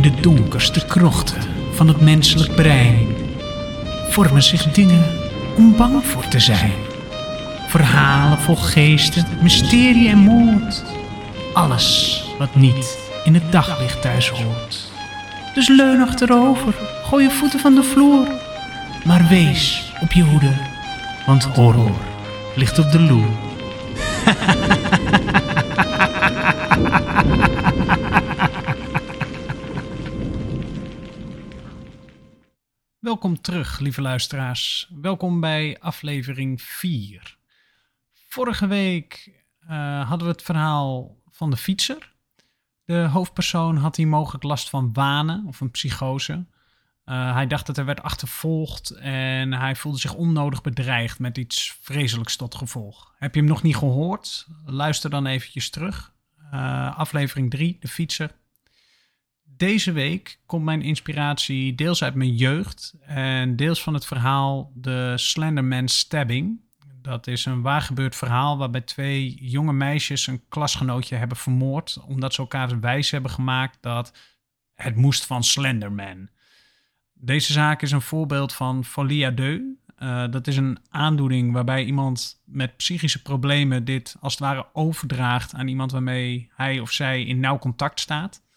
In de donkerste krochten van het menselijk brein vormen zich dingen om bang voor te zijn. Verhalen vol geesten, mysterie en moord. Alles wat niet in het daglicht thuis hoort. Dus leun achterover, gooi je voeten van de vloer. Maar wees op je hoede, want horror ligt op de loer. Welkom terug, lieve luisteraars. Welkom bij aflevering 4. Vorige week eh, hadden we het verhaal van de fietser. De hoofdpersoon had hier mogelijk last van wanen of een psychose. Uh, hij dacht dat hij werd achtervolgd en hij voelde zich onnodig bedreigd met iets vreselijks tot gevolg. Heb je hem nog niet gehoord? Luister dan eventjes terug. Uh, aflevering 3, de fietser. Deze week komt mijn inspiratie deels uit mijn jeugd en deels van het verhaal de Slenderman Stabbing. Dat is een waargebeurd verhaal waarbij twee jonge meisjes een klasgenootje hebben vermoord. Omdat ze elkaar wijs hebben gemaakt dat het moest van Slenderman. Deze zaak is een voorbeeld van folie à deux. Uh, dat is een aandoening waarbij iemand met psychische problemen dit als het ware overdraagt aan iemand waarmee hij of zij in nauw contact staat.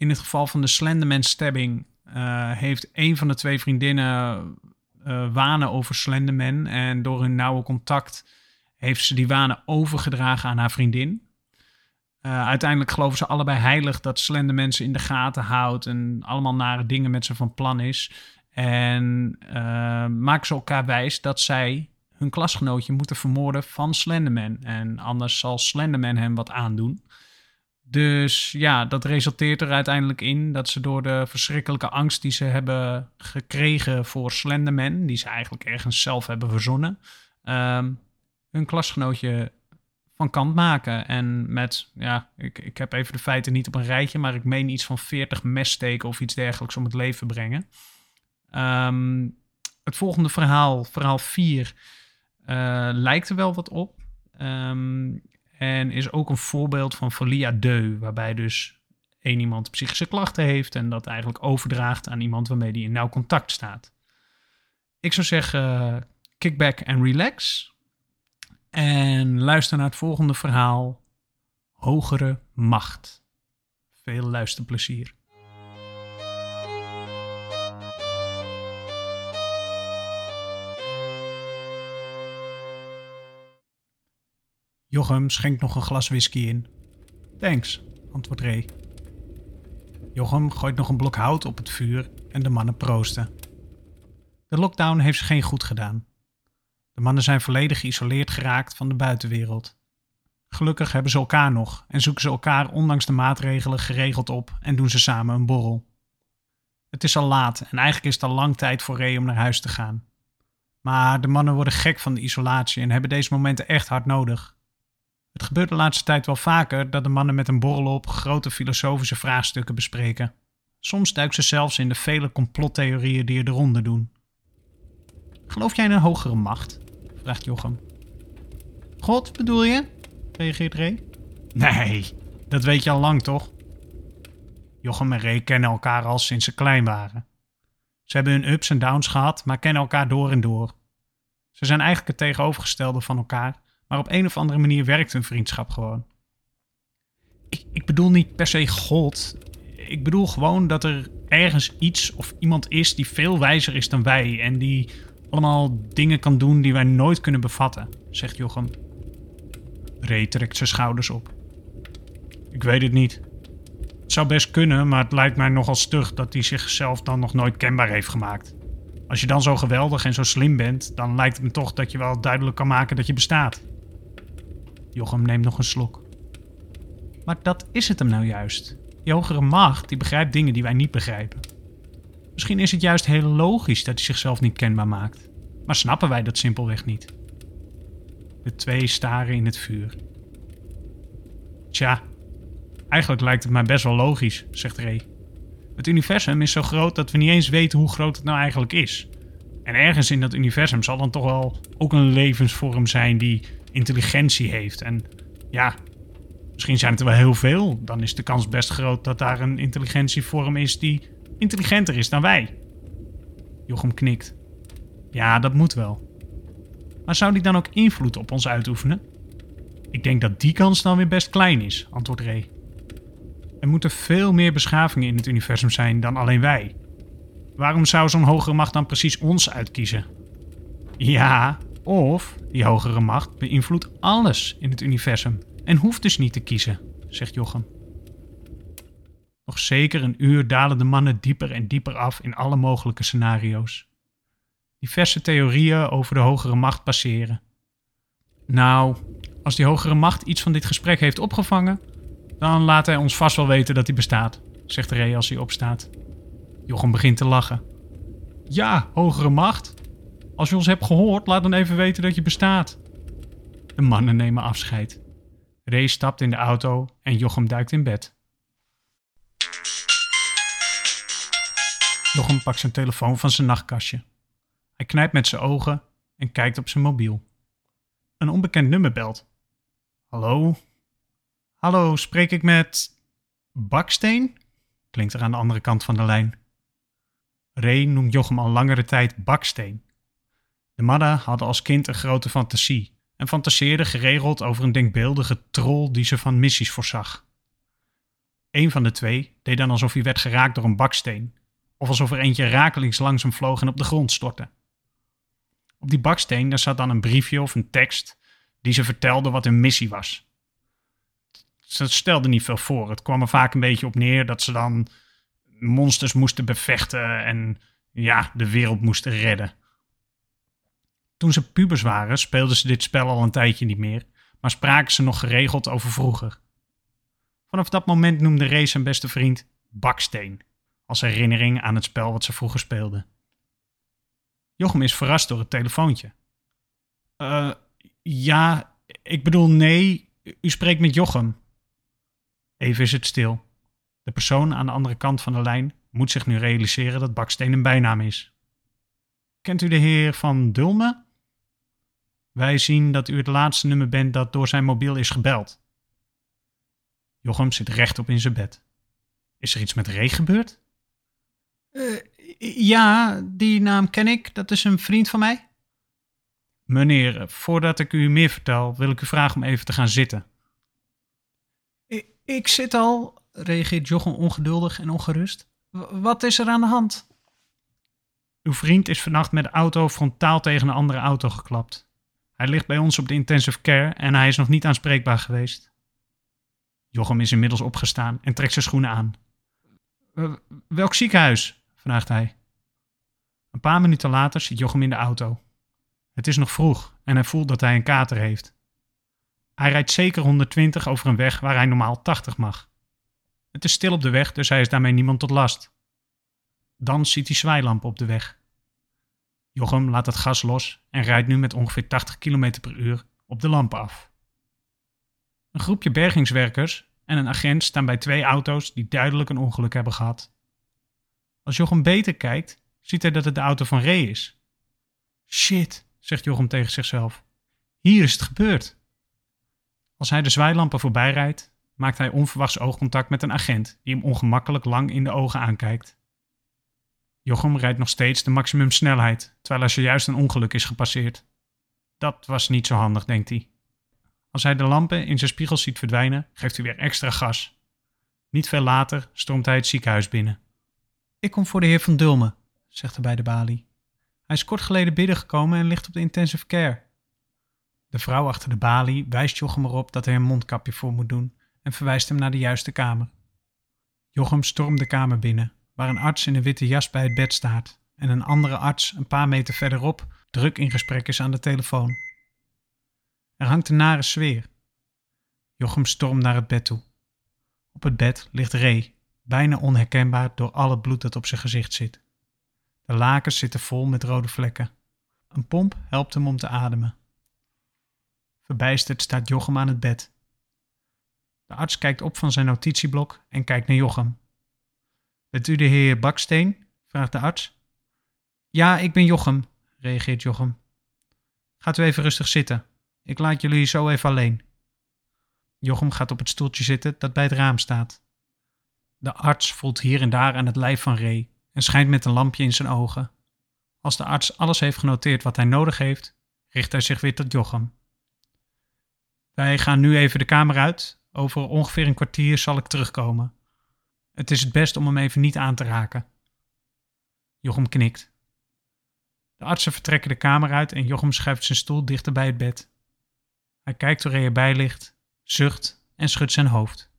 In het geval van de Slenderman stabbing uh, heeft een van de twee vriendinnen uh, wanen over Slenderman. En door hun nauwe contact heeft ze die wanen overgedragen aan haar vriendin. Uh, uiteindelijk geloven ze allebei heilig dat Slenderman ze in de gaten houdt en allemaal nare dingen met ze van plan is. En maken ze elkaar wijs dat zij hun klasgenootje moeten vermoorden van Slenderman. En anders zal Slenderman hem wat aandoen. Dus ja, dat resulteert er uiteindelijk in dat ze door de verschrikkelijke angst die ze hebben gekregen voor Slenderman, die ze eigenlijk ergens zelf hebben verzonnen, um, hun klasgenootje van kant maken. En met, ja, ik, ik heb even de feiten niet op een rijtje, maar ik meen iets van 40 messteken of iets dergelijks om het leven brengen. Um, het volgende verhaal, verhaal 4, uh, lijkt er wel wat op. Um, en is ook een voorbeeld van folie à deux, waarbij dus één iemand psychische klachten heeft en dat eigenlijk overdraagt aan iemand waarmee die in nauw contact staat. Ik zou zeggen, kick back en relax. En luister naar het volgende verhaal: Hogere Macht. Veel luisterplezier. Jochem schenkt nog een glas whisky in. Thanks, antwoordt Ray. Jochem gooit nog een blok hout op het vuur en de mannen proosten. De lockdown heeft ze geen goed gedaan. De mannen zijn volledig geïsoleerd geraakt van de buitenwereld. Gelukkig hebben ze elkaar nog en zoeken ze elkaar ondanks de maatregelen geregeld op en doen ze samen een borrel. Het is al laat en eigenlijk is het al lang tijd voor Ray om naar huis te gaan. Maar de mannen worden gek van de isolatie en hebben deze momenten echt hard nodig. Het gebeurt de laatste tijd wel vaker dat de mannen met een borrel op grote filosofische vraagstukken bespreken. Soms duiken ze zelfs in de vele complottheorieën die er de ronde doen. Geloof jij in een hogere macht? vraagt Jochem. God, bedoel je? reageert Ray. Nee, dat weet je al lang toch? Jochem en Ray kennen elkaar al sinds ze klein waren. Ze hebben hun ups en downs gehad, maar kennen elkaar door en door. Ze zijn eigenlijk het tegenovergestelde van elkaar maar op een of andere manier werkt een vriendschap gewoon. Ik, ik bedoel niet per se God. Ik bedoel gewoon dat er ergens iets of iemand is die veel wijzer is dan wij. En die allemaal dingen kan doen die wij nooit kunnen bevatten, zegt Jochem. Ray trekt zijn schouders op. Ik weet het niet. Het zou best kunnen, maar het lijkt mij nogal stug dat hij zichzelf dan nog nooit kenbaar heeft gemaakt. Als je dan zo geweldig en zo slim bent, dan lijkt het me toch dat je wel duidelijk kan maken dat je bestaat. Jochem neemt nog een slok. Maar dat is het hem nou juist. Die hogere macht die begrijpt dingen die wij niet begrijpen. Misschien is het juist heel logisch dat hij zichzelf niet kenbaar maakt. Maar snappen wij dat simpelweg niet? De twee staren in het vuur. Tja, eigenlijk lijkt het mij best wel logisch, zegt Ray. Het universum is zo groot dat we niet eens weten hoe groot het nou eigenlijk is. En ergens in dat universum zal dan toch wel ook een levensvorm zijn die intelligentie heeft. En ja, Misschien zijn het er wel heel veel. Dan is de kans best groot dat daar een intelligentievorm is die intelligenter is dan wij. Jochem knikt. Ja, dat moet wel. Maar zou die dan ook invloed op ons uitoefenen? Ik denk dat die kans dan weer best klein is, antwoordt Ray. Er moeten veel meer beschavingen in het universum zijn dan alleen wij. Waarom zou zo'n hogere macht dan precies ons uitkiezen? Ja, of die hogere macht beïnvloedt alles in het universum en hoeft dus niet te kiezen, zegt Jochem. Nog zeker een uur dalen de mannen dieper en dieper af in alle mogelijke scenario's. Diverse theorieën over de hogere macht passeren. Nou, als die hogere macht iets van dit gesprek heeft opgevangen, dan laat hij ons vast wel weten dat hij bestaat, zegt Ray als hij opstaat. Jochem begint te lachen. Ja, hogere macht. Als je ons hebt gehoord, laat dan even weten dat je bestaat. De mannen nemen afscheid. Ray stapt in de auto en Jochem duikt in bed. Jochem pakt zijn telefoon van zijn nachtkastje. Hij knijpt met zijn ogen en kijkt op zijn mobiel. Een onbekend nummer belt. Hallo? Hallo, spreek ik met. Baksteen? Klinkt er aan de andere kant van de lijn. Ray noemt Jochem al langere tijd Baksteen. De mannen hadden als kind een grote fantasie en fantaseerden geregeld over een denkbeeldige troll die ze van missies voorzag. Een van de twee deed dan alsof hij werd geraakt door een baksteen, of alsof er eentje rakelings langs hem vloog en op de grond stortte. Op die baksteen daar zat dan een briefje of een tekst die ze vertelde wat hun missie was. Ze stelden niet veel voor. Het kwam er vaak een beetje op neer dat ze dan monsters moesten bevechten en ja, de wereld moesten redden. Toen ze pubers waren, speelden ze dit spel al een tijdje niet meer, maar spraken ze nog geregeld over vroeger. Vanaf dat moment noemde Ray zijn beste vriend Baksteen, als herinnering aan het spel wat ze vroeger speelden. Jochem is verrast door het telefoontje. Uh, ja, ik bedoel nee, u spreekt met Jochem. Even is het stil. De persoon aan de andere kant van de lijn moet zich nu realiseren dat Baksteen een bijnaam is. Kent u de heer Van Dulme? Wij zien dat u het laatste nummer bent dat door zijn mobiel is gebeld. Jochem zit rechtop in zijn bed. Is er iets met Ray gebeurd? Uh, ja, die naam ken ik. Dat is een vriend van mij. Meneer, voordat ik u meer vertel, wil ik u vragen om even te gaan zitten. Ik, ik zit al, reageert Jochem ongeduldig en ongerust. wat is er aan de hand? Uw vriend is vannacht met de auto frontaal tegen een andere auto geklapt. Hij ligt bij ons op de intensive care en hij is nog niet aanspreekbaar geweest. Jochem is inmiddels opgestaan en trekt zijn schoenen aan. Welk ziekenhuis? vraagt hij. Een paar minuten later zit Jochem in de auto. Het is nog vroeg en hij voelt dat hij een kater heeft. Hij rijdt zeker 120 over een weg waar hij normaal 80 mag. Het is stil op de weg, dus hij is daarmee niemand tot last. Dan ziet hij zwaailampen op de weg. Jochem laat het gas los en rijdt nu met ongeveer 80 km per uur op de lampen af. Een groepje bergingswerkers en een agent staan bij twee auto's die duidelijk een ongeluk hebben gehad. Als Jochem beter kijkt, ziet hij dat het de auto van Ray is. Shit, zegt Jochem tegen zichzelf. Hier is het gebeurd. Als hij de zwaailampen voorbij rijdt, maakt hij onverwachts oogcontact met een agent die hem ongemakkelijk lang in de ogen aankijkt. Jochem rijdt nog steeds de maximumsnelheid, terwijl er zojuist een ongeluk is gepasseerd. Dat was niet zo handig, denkt hij. Als hij de lampen in zijn spiegels ziet verdwijnen, geeft hij weer extra gas. Niet veel later stroomt hij het ziekenhuis binnen. Ik kom voor de heer Van Dulme, zegt hij bij de balie. Hij is kort geleden binnengekomen en ligt op de intensive care. De vrouw achter de balie wijst Jochem erop dat hij een mondkapje voor moet doen en verwijst hem naar de juiste kamer. Jochem stormt de kamer binnen, waar een arts in een witte jas bij het bed staat en een andere arts een paar meter verderop druk in gesprek is aan de telefoon. Er hangt een nare sfeer. Jochem stormt naar het bed toe. Op het bed ligt Ray, bijna onherkenbaar door het bloed dat op zijn gezicht zit. De lakens zitten vol met rode vlekken. Een pomp helpt hem om te ademen. Verbijsterd staat Jochem aan het bed. De arts kijkt op van zijn notitieblok en kijkt naar Jochem. Bent u de heer Baksteen? vraagt de arts. Ja, ik ben Jochem, reageert Jochem. Gaat u even rustig zitten. Ik laat jullie zo even alleen. Jochem gaat op het stoeltje zitten dat bij het raam staat. De arts voelt hier en daar aan het lijf van Ray en schijnt met een lampje in zijn ogen. Als de arts alles heeft genoteerd wat hij nodig heeft, richt hij zich weer tot Jochem. Wij gaan nu even de kamer uit. Over ongeveer een kwartier zal ik terugkomen. Het is het best om hem even niet aan te raken. Jochem knikt. De artsen vertrekken de kamer uit en Jochem schuift zijn stoel dichter bij het bed. Hij kijkt hoe Ray erbij ligt, zucht en schudt zijn hoofd.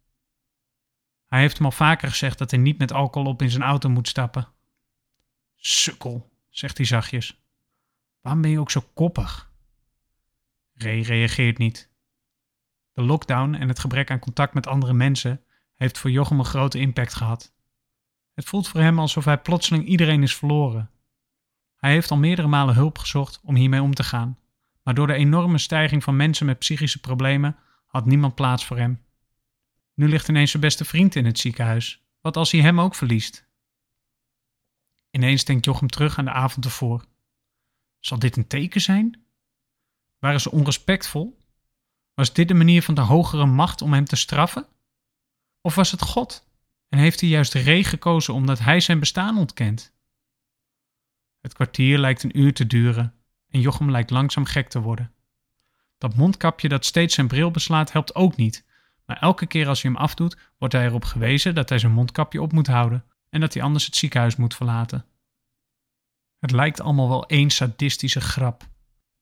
Hij heeft hem al vaker gezegd dat hij niet met alcohol op in zijn auto moet stappen. Sukkel, zegt hij zachtjes. Waarom ben je ook zo koppig? Ray reageert niet. De lockdown en het gebrek aan contact met andere mensen heeft voor Jochem een grote impact gehad. Het voelt voor hem alsof hij plotseling iedereen is verloren. Hij heeft al meerdere malen hulp gezocht om hiermee om te gaan, maar door de enorme stijging van mensen met psychische problemen had niemand plaats voor hem. Nu ligt ineens zijn beste vriend in het ziekenhuis. Wat als hij hem ook verliest? Ineens denkt Jochem terug aan de avond ervoor. Zal dit een teken zijn? Waren ze onrespectvol? Was dit de manier van de hogere macht om hem te straffen? Of was het God? En heeft hij juist Ree gekozen omdat hij zijn bestaan ontkent? Het kwartier lijkt een uur te duren en Jochem lijkt langzaam gek te worden. Dat mondkapje dat steeds zijn bril beslaat helpt ook niet, maar elke keer als hij hem afdoet, wordt hij erop gewezen dat hij zijn mondkapje op moet houden en dat hij anders het ziekenhuis moet verlaten. Het lijkt allemaal wel één sadistische grap.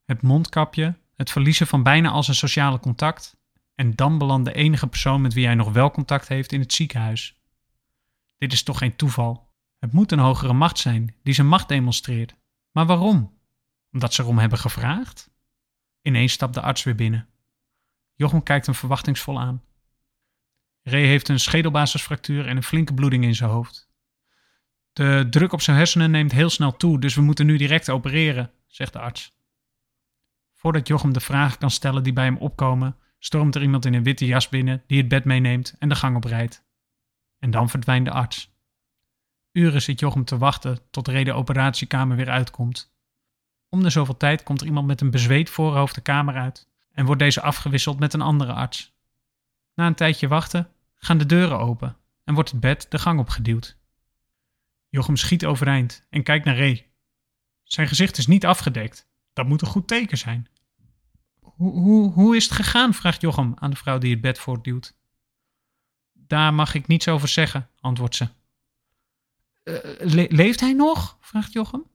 Het mondkapje, het verliezen van bijna al zijn sociale contact en dan belandt de enige persoon met wie hij nog wel contact heeft in het ziekenhuis. Dit is toch geen toeval. Het moet een hogere macht zijn die zijn macht demonstreert. Maar waarom? Omdat ze erom hebben gevraagd? Ineens stapt de arts weer binnen. Jochem kijkt hem verwachtingsvol aan. Ray heeft een schedelbasisfractuur en een flinke bloeding in zijn hoofd. De druk op zijn hersenen neemt heel snel toe, dus we moeten nu direct opereren, zegt de arts. Voordat Jochem de vragen kan stellen die bij hem opkomen, stormt er iemand in een witte jas binnen die het bed meeneemt en de gang oprijdt. En dan verdwijnt de arts. Uren zit Jochem te wachten tot Ray de operatiekamer weer uitkomt. Om de zoveel tijd komt er iemand met een bezweet voorhoofd de kamer uit en wordt deze afgewisseld met een andere arts. Na een tijdje wachten gaan de deuren open en wordt het bed de gang opgeduwd. Jochem schiet overeind en kijkt naar Ray. Zijn gezicht is niet afgedekt. Dat moet een goed teken zijn. Hoe, hoe, is het gegaan? vraagt Jochem aan de vrouw die het bed voortduwt. Daar mag ik niets over zeggen, antwoordt ze. Uh, leeft hij nog? vraagt Jochem.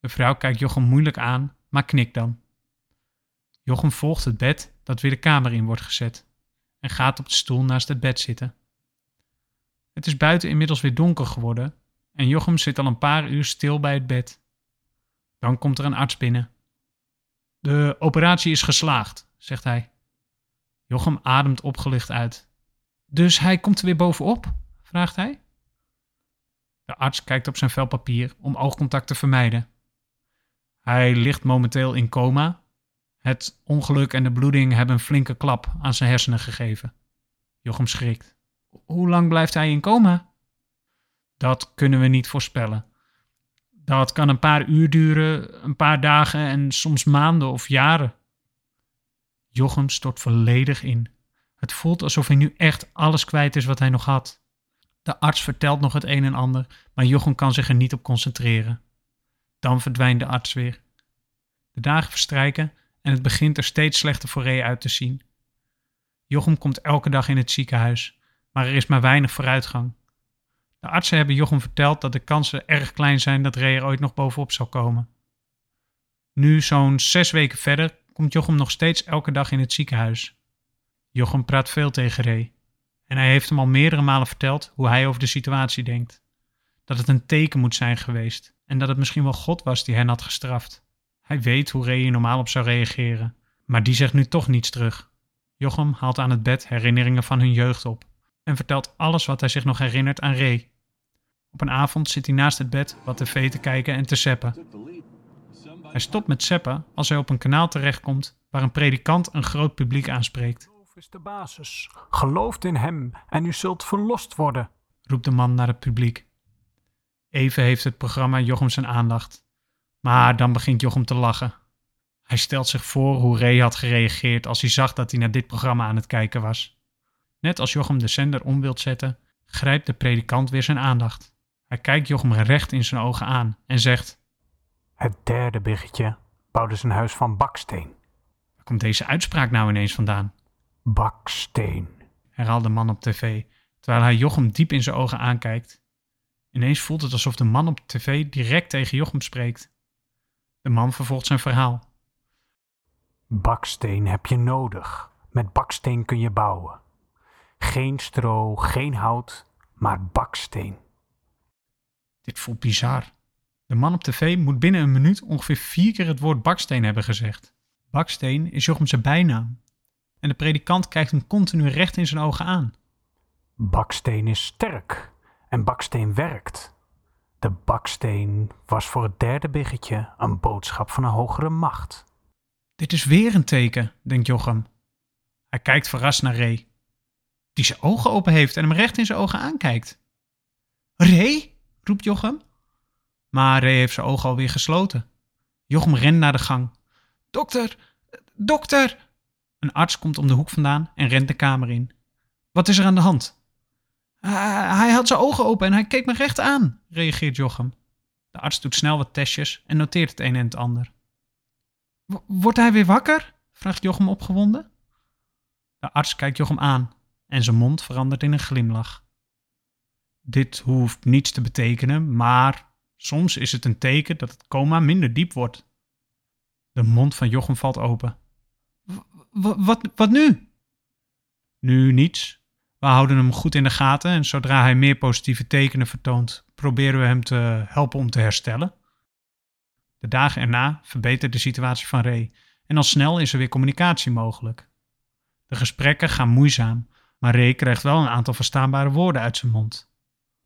De vrouw kijkt Jochem moeilijk aan, maar knikt dan. Jochem volgt het bed dat weer de kamer in wordt gezet en gaat op de stoel naast het bed zitten. Het is buiten inmiddels weer donker geworden en Jochem zit al een paar uur stil bij het bed. Dan komt er een arts binnen. De operatie is geslaagd, zegt hij. Jochem ademt opgelicht uit. Dus hij komt er weer bovenop? vraagt hij. De arts kijkt op zijn vel papier om oogcontact te vermijden. Hij ligt momenteel in coma. Het ongeluk en de bloeding hebben een flinke klap aan zijn hersenen gegeven. Jochem schrikt. Hoe lang blijft hij in coma? Dat kunnen we niet voorspellen. Dat kan een paar uur duren, een paar dagen en soms maanden of jaren. Jochem stort volledig in. Het voelt alsof hij nu echt alles kwijt is wat hij nog had. De arts vertelt nog het een en ander, maar Jochem kan zich er niet op concentreren. Dan verdwijnt de arts weer. De dagen verstrijken en het begint er steeds slechter voor Ray uit te zien. Jochem komt elke dag in het ziekenhuis, maar er is maar weinig vooruitgang. De artsen hebben Jochem verteld dat de kansen erg klein zijn dat Ray er ooit nog bovenop zal komen. Nu, zo'n zes weken verder, komt Jochem nog steeds elke dag in het ziekenhuis. Jochem praat veel tegen Ray. En hij heeft hem al meerdere malen verteld hoe hij over de situatie denkt. Dat het een teken moet zijn geweest en dat het misschien wel God was die hen had gestraft. Hij weet hoe Ray normaal op zou reageren, maar die zegt nu toch niets terug. Jochem haalt aan het bed herinneringen van hun jeugd op en vertelt alles wat hij zich nog herinnert aan Ray. Op een avond zit hij naast het bed wat tv te kijken en te seppen. Hij stopt met seppen als hij op een kanaal terechtkomt waar een predikant een groot publiek aanspreekt. Geloof is de basis. Gelooft in hem en u zult verlost worden, roept de man naar het publiek. Even heeft het programma Jochem zijn aandacht. Maar dan begint Jochem te lachen. Hij stelt zich voor hoe Ray had gereageerd als hij zag dat hij naar dit programma aan het kijken was. Net als Jochem de zender om wilt zetten, grijpt de predikant weer zijn aandacht. Hij kijkt Jochem recht in zijn ogen aan en zegt: Het derde biggetje bouwde zijn huis van baksteen. Waar komt deze uitspraak nou ineens vandaan? Baksteen. herhaalde de man op tv, terwijl hij Jochem diep in zijn ogen aankijkt. Ineens voelt het alsof de man op tv direct tegen Jochem spreekt. De man vervolgt zijn verhaal. Baksteen heb je nodig. Met baksteen kun je bouwen. Geen stro, geen hout, maar baksteen. Dit voelt bizar. De man op tv moet binnen een minuut ongeveer vier keer het woord baksteen hebben gezegd. Baksteen is Jochem zijn bijnaam. En de predikant kijkt hem continu recht in zijn ogen aan. Baksteen is sterk en baksteen werkt. De baksteen was voor het derde biggetje een boodschap van een hogere macht. Dit is weer een teken, denkt Jochem. Hij kijkt verrast naar Ray, die zijn ogen open heeft en hem recht in zijn ogen aankijkt. Ray? roept Jochem. Maar Ray heeft zijn ogen alweer gesloten. Jochem rent naar de gang. Dokter, dokter! Een arts komt om de hoek vandaan en rent de kamer in. Wat is er aan de hand? hij had zijn ogen open en hij keek me recht aan, reageert Jochem. De arts doet snel wat testjes en noteert het een en het ander. Wordt hij weer wakker? vraagt Jochem opgewonden. De arts kijkt Jochem aan en zijn mond verandert in een glimlach. Dit hoeft niets te betekenen, maar soms is het een teken dat het coma minder diep wordt. De mond van Jochem valt open. wat, wat nu? Nu niets. We houden hem goed in de gaten en zodra hij meer positieve tekenen vertoont, proberen we hem te helpen om te herstellen. De dagen erna verbetert de situatie van Ray en al snel is er weer communicatie mogelijk. De gesprekken gaan moeizaam, maar Ray krijgt wel een aantal verstaanbare woorden uit zijn mond.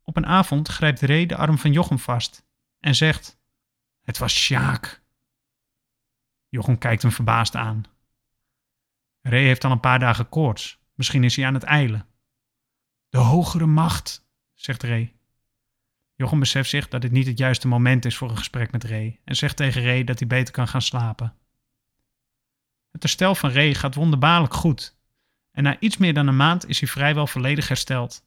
Op een avond grijpt Ray de arm van Jochem vast en zegt: Het was Sjaak. Jochem kijkt hem verbaasd aan. Ray heeft al een paar dagen koorts. Misschien is hij aan het eilen. De hogere macht, zegt Ray. Jochem beseft zich dat dit niet het juiste moment is voor een gesprek met Ray en zegt tegen Ray dat hij beter kan gaan slapen. Het herstel van Ray gaat wonderbaarlijk goed en na iets meer dan een maand is hij vrijwel volledig hersteld.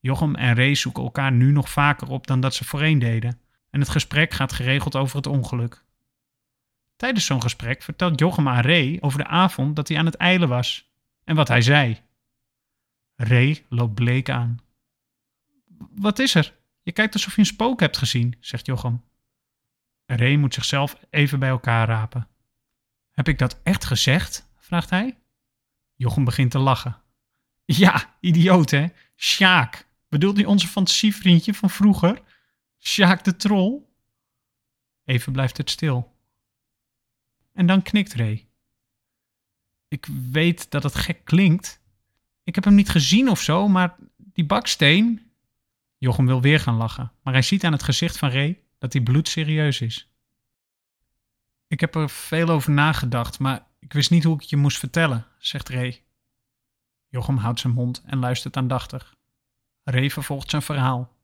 Jochem en Ray zoeken elkaar nu nog vaker op dan dat ze voorheen deden en het gesprek gaat geregeld over het ongeluk. Tijdens zo'n gesprek vertelt Jochem aan Ray over de avond dat hij aan het eilen was en wat hij zei. Ray loopt bleek aan. Wat is er? Je kijkt alsof je een spook hebt gezien, zegt Jochem. Ray moet zichzelf even bij elkaar rapen. Heb ik dat echt gezegd? vraagt hij. Jochem begint te lachen. Ja, idioot hè? Sjaak. Bedoelt hij onze fantasievriendje van vroeger? Sjaak de troll? Even blijft het stil. En dan knikt Ray. Ik weet dat het gek klinkt. Ik heb hem niet gezien of zo, maar die baksteen, Jochem wil weer gaan lachen, maar hij ziet aan het gezicht van Ray dat hij bloedserieus is. Ik heb er veel over nagedacht, maar ik wist niet hoe ik het je moest vertellen, zegt Ray. Jochem houdt zijn mond en luistert aandachtig. Ray vervolgt zijn verhaal.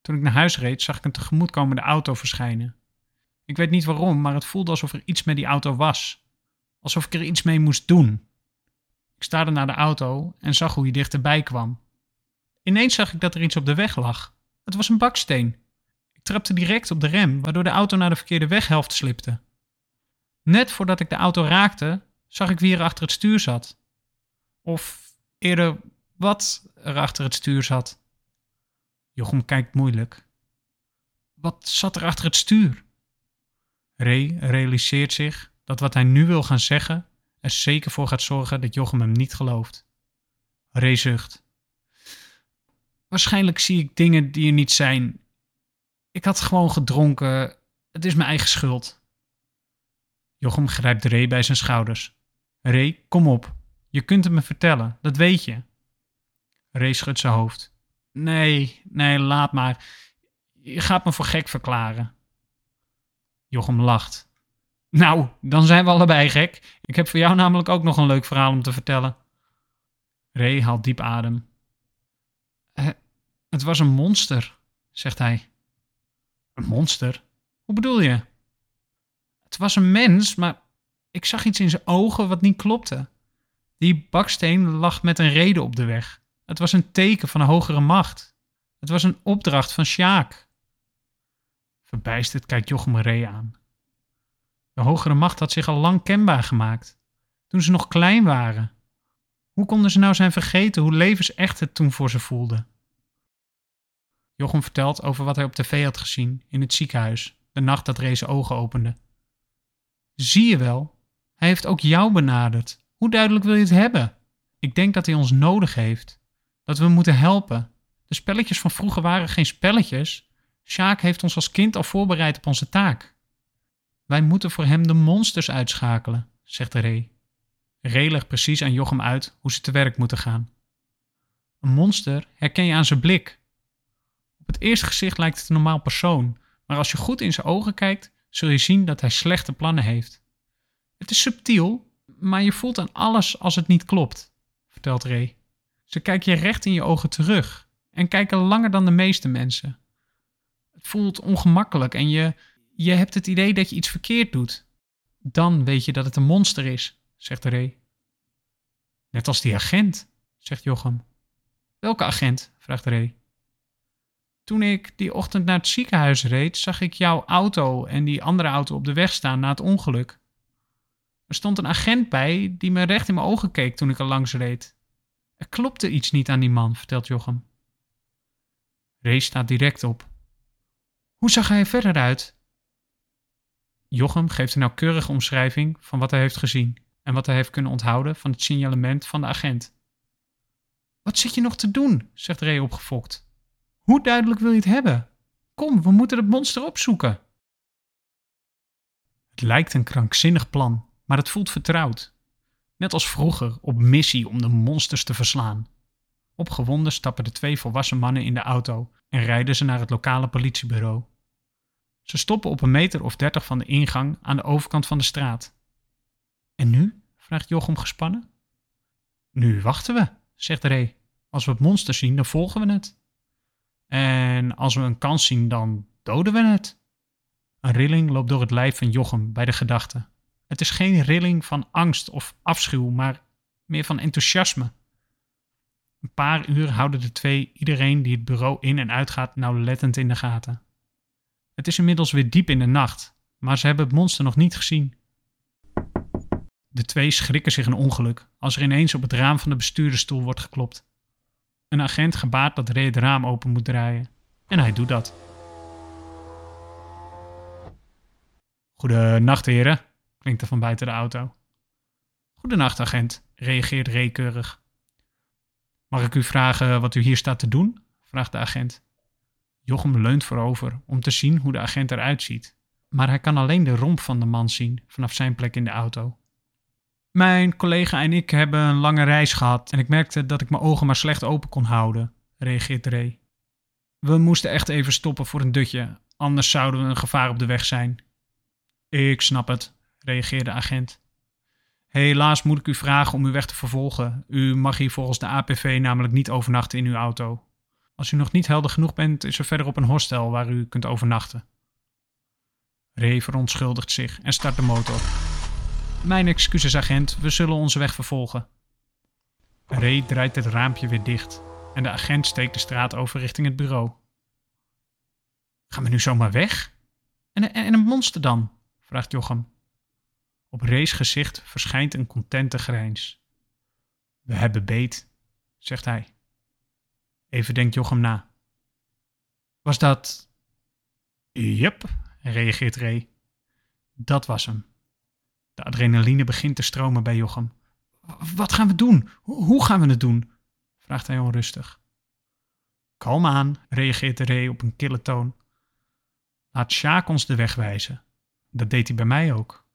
Toen ik naar huis reed, zag ik een tegemoetkomende auto verschijnen. Ik weet niet waarom, maar het voelde alsof er iets met die auto was. Alsof ik er iets mee moest doen. Ik staarde naar de auto en zag hoe hij dichterbij kwam. Ineens zag ik dat er iets op de weg lag. Het was een baksteen. Ik trapte direct op de rem, waardoor de auto naar de verkeerde weghelft slipte. Net voordat ik de auto raakte, zag ik wie er achter het stuur zat. Of eerder wat er achter het stuur zat. Jochem kijkt moeilijk. Wat zat er achter het stuur? Ray realiseert zich dat wat hij nu wil gaan zeggen er zeker voor gaat zorgen dat Jochem hem niet gelooft. Ray zucht. Waarschijnlijk zie ik dingen die er niet zijn. Ik had gewoon gedronken. Het is mijn eigen schuld. Jochem grijpt Ray bij zijn schouders. Ray, kom op. Je kunt het me vertellen, dat weet je. Ray schudt zijn hoofd. Nee, nee, laat maar. Je gaat me voor gek verklaren. Jochem lacht. Nou, dan zijn we allebei gek. Ik heb voor jou namelijk ook nog een leuk verhaal om te vertellen. Ray haalt diep adem. Het was een monster, zegt hij. Een monster? Hoe bedoel je? Het was een mens, maar ik zag iets in zijn ogen wat niet klopte. Die baksteen lag met een reden op de weg. Het was een teken van een hogere macht. Het was een opdracht van Sjaak. Verbijsterd kijkt Jochem Ree aan. De hogere macht had zich al lang kenbaar gemaakt, toen ze nog klein waren. Hoe konden ze nou zijn vergeten hoe levensecht het toen voor ze voelde? Jochem vertelt over wat hij op tv had gezien in het ziekenhuis, de nacht dat zijn ogen opende. Zie je wel, hij heeft ook jou benaderd. Hoe duidelijk wil je het hebben? Ik denk dat hij ons nodig heeft. Dat we moeten helpen. De spelletjes van vroeger waren geen spelletjes. Sjaak heeft ons als kind al voorbereid op onze taak. Wij moeten voor hem de monsters uitschakelen, zegt Ray. Ray legt precies aan Jochem uit hoe ze te werk moeten gaan. Een monster herken je aan zijn blik. Op het eerste gezicht lijkt het een normaal persoon, maar als je goed in zijn ogen kijkt, zul je zien dat hij slechte plannen heeft. Het is subtiel, maar je voelt aan alles als het niet klopt, vertelt Ray. Ze kijken je recht in je ogen terug en kijken langer dan de meeste mensen. Het voelt ongemakkelijk en je, je hebt het idee dat je iets verkeerd doet. Dan weet je dat het een monster is, zegt Ray. Net als die agent, zegt Jochem. Welke agent? vraagt Ray. Toen ik die ochtend naar het ziekenhuis reed, zag ik jouw auto en die andere auto op de weg staan na het ongeluk. Er stond een agent bij die me recht in mijn ogen keek toen ik er langs reed. Er klopte iets niet aan die man, vertelt Jochem. Ray staat direct op. Hoe zag hij er verder uit? Jochem geeft een nauwkeurige omschrijving van wat hij heeft gezien en wat hij heeft kunnen onthouden van het signalement van de agent. Wat zit je nog te doen? zegt Ray opgefokt. Hoe duidelijk wil je het hebben? Kom, we moeten het monster opzoeken. Het lijkt een krankzinnig plan, maar het voelt vertrouwd. Net als vroeger op missie om de monsters te verslaan. Opgewonden stappen de twee volwassen mannen in de auto en rijden ze naar het lokale politiebureau. Ze stoppen op een meter of dertig van de ingang aan de overkant van de straat. En nu? vraagt Jochem gespannen. Nu wachten we, zegt Ray. Als we het monster zien, dan volgen we het. En als we een kans zien, dan doden we het. Een rilling loopt door het lijf van Jochem bij de gedachte. Het is geen rilling van angst of afschuw, maar meer van enthousiasme. Een paar uur houden de twee iedereen die het bureau in en uitgaat nauwlettend in de gaten. Het is inmiddels weer diep in de nacht, maar ze hebben het monster nog niet gezien. De twee schrikken zich een ongeluk als er ineens op het raam van de bestuurdersstoel wordt geklopt. Een agent gebaart dat Ray het raam open moet draaien. En hij doet dat. Goedenacht, heren, klinkt er van buiten de auto. Goedenacht, agent, reageert Ray keurig. Mag ik u vragen wat u hier staat te doen? vraagt de agent. Jochem leunt voorover om te zien hoe de agent eruit ziet, maar hij kan alleen de romp van de man zien vanaf zijn plek in de auto. Mijn collega en ik hebben een lange reis gehad en ik merkte dat ik mijn ogen maar slecht open kon houden, reageert Ray. We moesten echt even stoppen voor een dutje, anders zouden we een gevaar op de weg zijn. Ik snap het, reageerde de agent. Helaas moet ik u vragen om u weg te vervolgen. U mag hier volgens de APV namelijk niet overnachten in uw auto. Als u nog niet helder genoeg bent, is er verderop een hostel waar u kunt overnachten. Ray verontschuldigt zich en start de motor. Mijn excuses, agent, we zullen onze weg vervolgen. Ray draait het raampje weer dicht en de agent steekt de straat over richting het bureau. Gaan we nu zomaar weg? En, en, en een monster dan? vraagt Jochem. Op Ray's gezicht verschijnt een contente grijns. We hebben beet, zegt hij. Even denkt Jochem na. Was dat... Jep, reageert Ray. Dat was hem. De adrenaline begint te stromen bij Jochem. Wat gaan we doen? Hoe gaan we het doen? vraagt hij onrustig. Kalm aan, reageert Ray op een kille toon. Laat Sjaak ons de weg wijzen. Dat deed hij bij mij ook.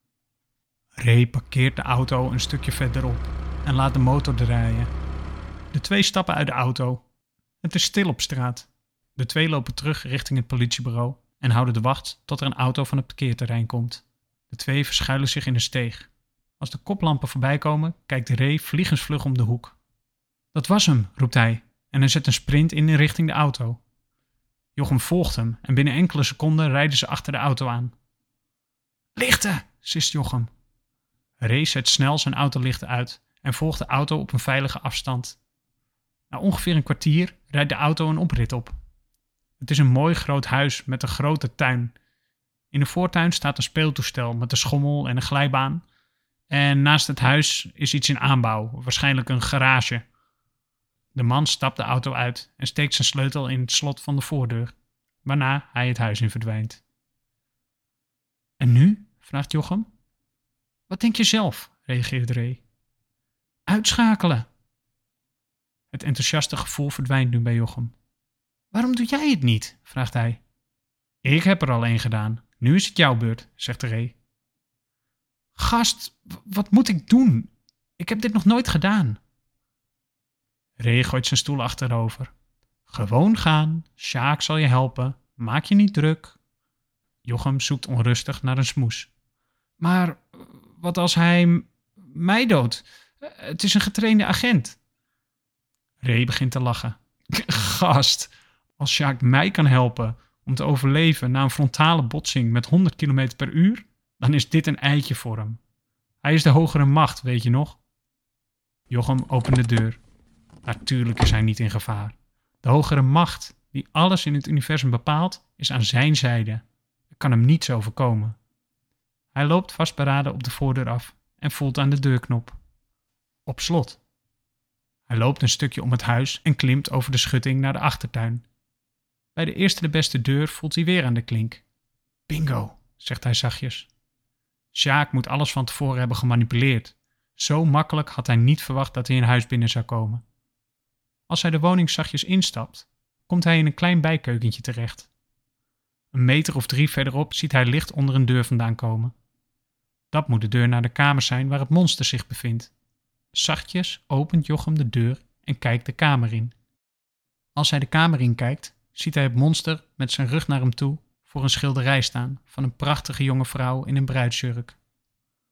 Ray parkeert de auto een stukje verderop en laat de motor draaien. De twee stappen uit de auto. Het is stil op straat. De twee lopen terug richting het politiebureau en houden de wacht tot er een auto van het parkeerterrein komt. De twee verschuilen zich in de steeg. Als de koplampen voorbij komen, kijkt Ray vliegensvlug om de hoek. Dat was hem, roept hij en hij zet een sprint in richting de auto. Jochem volgt hem en binnen enkele seconden rijden ze achter de auto aan. Lichten, sist Jochem. Ray zet snel zijn autolichten uit en volgt de auto op een veilige afstand. Na ongeveer een kwartier rijdt de auto een oprit op. Het is een mooi groot huis met een grote tuin. In de voortuin staat een speeltoestel met een schommel en een glijbaan. En naast het huis is iets in aanbouw, waarschijnlijk een garage. De man stapt de auto uit en steekt zijn sleutel in het slot van de voordeur, waarna hij het huis in verdwijnt. En nu? vraagt Jochem. Wat denk je zelf? reageert Ray. Uitschakelen. Het enthousiaste gevoel verdwijnt nu bij Jochem. Waarom doe jij het niet? vraagt hij. Ik heb er al één gedaan. Nu is het jouw beurt, zegt Ray. Gast, wat moet ik doen? Ik heb dit nog nooit gedaan. Ray gooit zijn stoel achterover. Gewoon gaan. Sjaak zal je helpen. Maak je niet druk. Jochem zoekt onrustig naar een smoes. Maar wat als hij mij doodt? Het is een getrainde agent. Ray begint te lachen. Gast, als Sjaak mij kan helpen om te overleven na een frontale botsing met 100 km per uur, dan is dit een eitje voor hem. Hij is de hogere macht, weet je nog? Jochem opent de deur. Natuurlijk is hij niet in gevaar. De hogere macht, die alles in het universum bepaalt, is aan zijn zijde. Er kan hem niets overkomen. Hij loopt vastberaden op de voordeur af en voelt aan de deurknop. Op slot. Hij loopt een stukje om het huis en klimt over de schutting naar de achtertuin. Bij de eerste de beste deur voelt hij weer aan de klink. Bingo, zegt hij zachtjes. Sjaak moet alles van tevoren hebben gemanipuleerd. Zo makkelijk had hij niet verwacht dat hij in huis binnen zou komen. Als hij de woning zachtjes instapt, komt hij in een klein bijkeukentje terecht. Een meter of drie verderop ziet hij licht onder een deur vandaan komen. Dat moet de deur naar de kamer zijn waar het monster zich bevindt. Zachtjes opent Jochem de deur en kijkt de kamer in. Als hij de kamer in kijkt, ziet hij het monster met zijn rug naar hem toe voor een schilderij staan van een prachtige jonge vrouw in een bruidsjurk.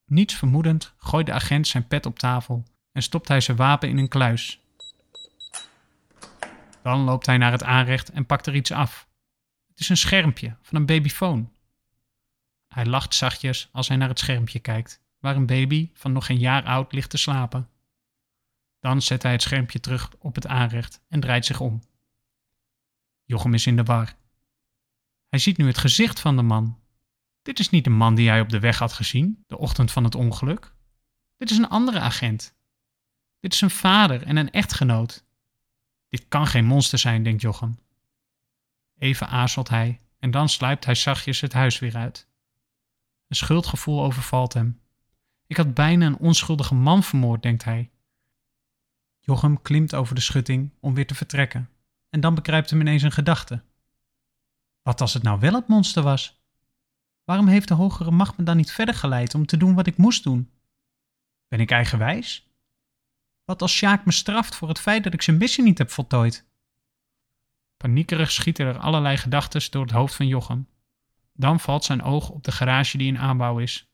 Niets vermoedend gooit de agent zijn pet op tafel en stopt hij zijn wapen in een kluis. Dan loopt hij naar het aanrecht en pakt er iets af. Het is een schermpje van een babyfoon. Hij lacht zachtjes als hij naar het schermpje kijkt, waar een baby van nog geen jaar oud ligt te slapen. Dan zet hij het schermpje terug op het aanrecht en draait zich om. Jochem is in de war. Hij ziet nu het gezicht van de man. Dit is niet de man die hij op de weg had gezien, de ochtend van het ongeluk. Dit is een andere agent. Dit is een vader en een echtgenoot. Dit kan geen monster zijn, denkt Jochem. Even aarzelt hij en dan sluipt hij zachtjes het huis weer uit. Een schuldgevoel overvalt hem. Ik had bijna een onschuldige man vermoord, denkt hij. Jochem klimt over de schutting om weer te vertrekken. En dan begrijpt hem ineens een gedachte. Wat als het nou wel het monster was? Waarom heeft de hogere macht me dan niet verder geleid om te doen wat ik moest doen? Ben ik eigenwijs? Wat als Sjaak me straft voor het feit dat ik zijn missie niet heb voltooid? Paniekerig schieten er allerlei gedachten door het hoofd van Jochem. Dan valt zijn oog op de garage die in aanbouw is.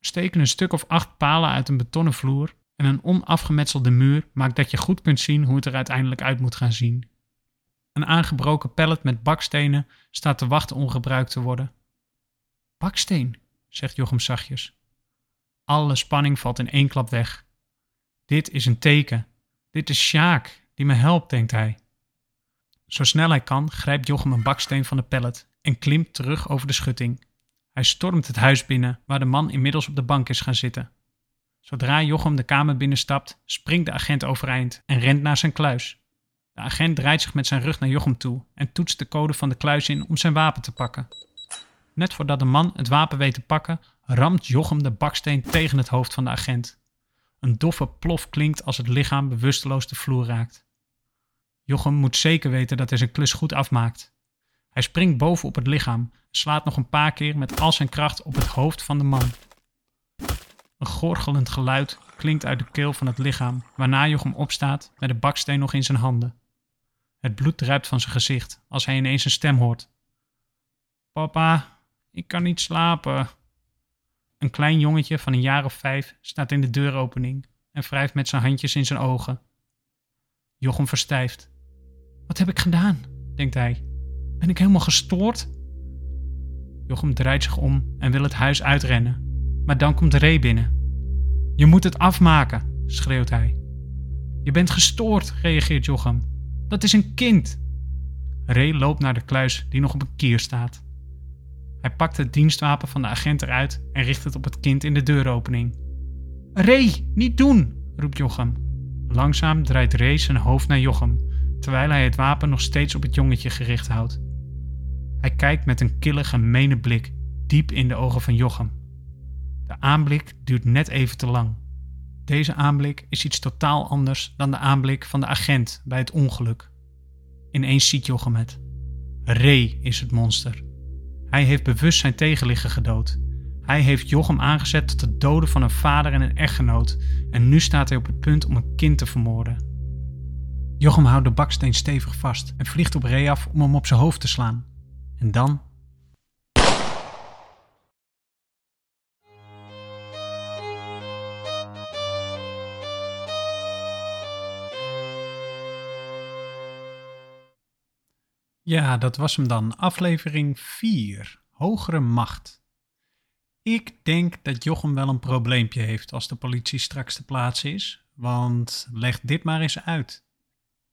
Steken een stuk of acht palen uit een betonnen vloer en een onafgemetselde muur maakt dat je goed kunt zien hoe het er uiteindelijk uit moet gaan zien. Een aangebroken pallet met bakstenen staat te wachten om gebruikt te worden. Baksteen, zegt Jochem zachtjes. Alle spanning valt in één klap weg. Dit is een teken. Dit is Sjaak, die me helpt, denkt hij. Zo snel hij kan, grijpt Jochem een baksteen van de pallet en klimt terug over de schutting. Hij stormt het huis binnen, waar de man inmiddels op de bank is gaan zitten. Zodra Jochem de kamer binnenstapt, springt de agent overeind en rent naar zijn kluis. De agent draait zich met zijn rug naar Jochem toe en toetst de code van de kluis in om zijn wapen te pakken. Net voordat de man het wapen weet te pakken, ramt Jochem de baksteen tegen het hoofd van de agent. Een doffe plof klinkt als het lichaam bewusteloos de vloer raakt. Jochem moet zeker weten dat hij zijn klus goed afmaakt. Hij springt boven op het lichaam en slaat nog een paar keer met al zijn kracht op het hoofd van de man. Een gorgelend geluid klinkt uit de keel van het lichaam, waarna Jochem opstaat met de baksteen nog in zijn handen. Het bloed druipt van zijn gezicht als hij ineens een stem hoort. Papa, ik kan niet slapen. Een klein jongetje van een jaar of vijf staat in de deuropening en wrijft met zijn handjes in zijn ogen. Jochem verstijft. Wat heb ik gedaan? denkt hij. Ben ik helemaal gestoord? Jochem draait zich om en wil het huis uitrennen. Maar dan komt Ray binnen. Je moet het afmaken, schreeuwt hij. Je bent gestoord, reageert Jochem. Dat is een kind. Ray loopt naar de kluis die nog op een kier staat. Hij pakt het dienstwapen van de agent eruit en richt het op het kind in de deuropening. Ray, niet doen, roept Jochem. Langzaam draait Ray zijn hoofd naar Jochem, terwijl hij het wapen nog steeds op het jongetje gericht houdt. Hij kijkt met een kille, gemene blik diep in de ogen van Jochem. De aanblik duurt net even te lang. Deze aanblik is iets totaal anders dan de aanblik van de agent bij het ongeluk. Ineens ziet Jochem het. Ray is het monster. Hij heeft bewust zijn tegenligger gedood. Hij heeft Jochem aangezet tot het doden van een vader en een echtgenoot en nu staat hij op het punt om een kind te vermoorden. Jochem houdt de baksteen stevig vast en vliegt op Ray af om hem op zijn hoofd te slaan. En dan Ja, dat was hem dan. Aflevering 4. Hogere macht. Ik denk dat Jochem wel een probleempje heeft als de politie straks te plaatsen is. Want leg dit maar eens uit.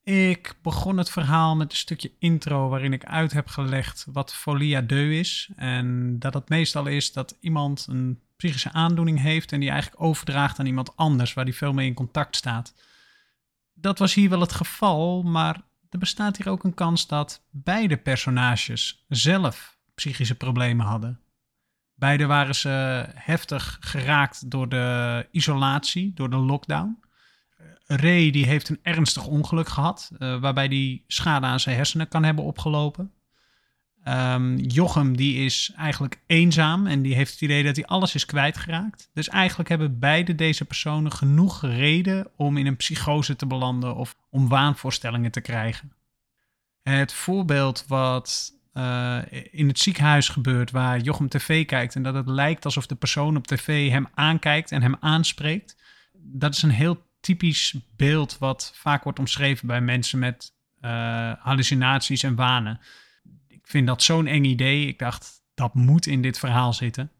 Ik begon het verhaal met een stukje intro waarin ik uit heb gelegd wat folia deux is. En dat het meestal is dat iemand een psychische aandoening heeft en die eigenlijk overdraagt aan iemand anders waar die veel mee in contact staat. Dat was hier wel het geval, maar er bestaat hier ook een kans dat beide personages zelf psychische problemen hadden. Beide waren ze heftig geraakt door de isolatie, door de lockdown. Ray die heeft een ernstig ongeluk gehad, uh, waarbij hij schade aan zijn hersenen kan hebben opgelopen. Um, Jochem die is eigenlijk eenzaam en die heeft het idee dat hij alles is kwijtgeraakt. Dus eigenlijk hebben beide deze personen genoeg reden om in een psychose te belanden of om waanvoorstellingen te krijgen. Het voorbeeld wat uh, in het ziekenhuis gebeurt, waar Jochem tv kijkt en dat het lijkt alsof de persoon op tv hem aankijkt en hem aanspreekt, dat is een heel typisch beeld wat vaak wordt omschreven bij mensen met uh, hallucinaties en wanen vind dat zo'n eng idee. Ik dacht, dat moet in dit verhaal zitten.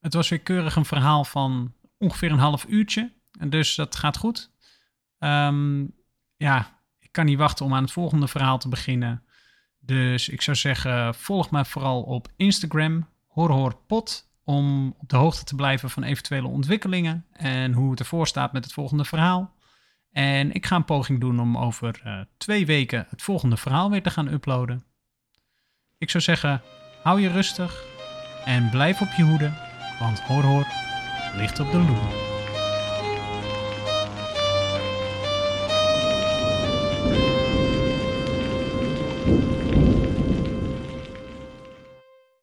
Het was weer keurig een verhaal van ongeveer een half uurtje. En dus dat gaat goed. Um, ja, ik kan niet wachten om aan het volgende verhaal te beginnen. Dus ik zou zeggen, volg mij vooral op Instagram, horhorpot, om op de hoogte te blijven van eventuele ontwikkelingen en hoe het ervoor staat met het volgende verhaal. En ik ga een poging doen om over uh, twee weken het volgende verhaal weer te gaan uploaden. Ik zou zeggen, hou je rustig en blijf op je hoede, want hoor ligt op de loer.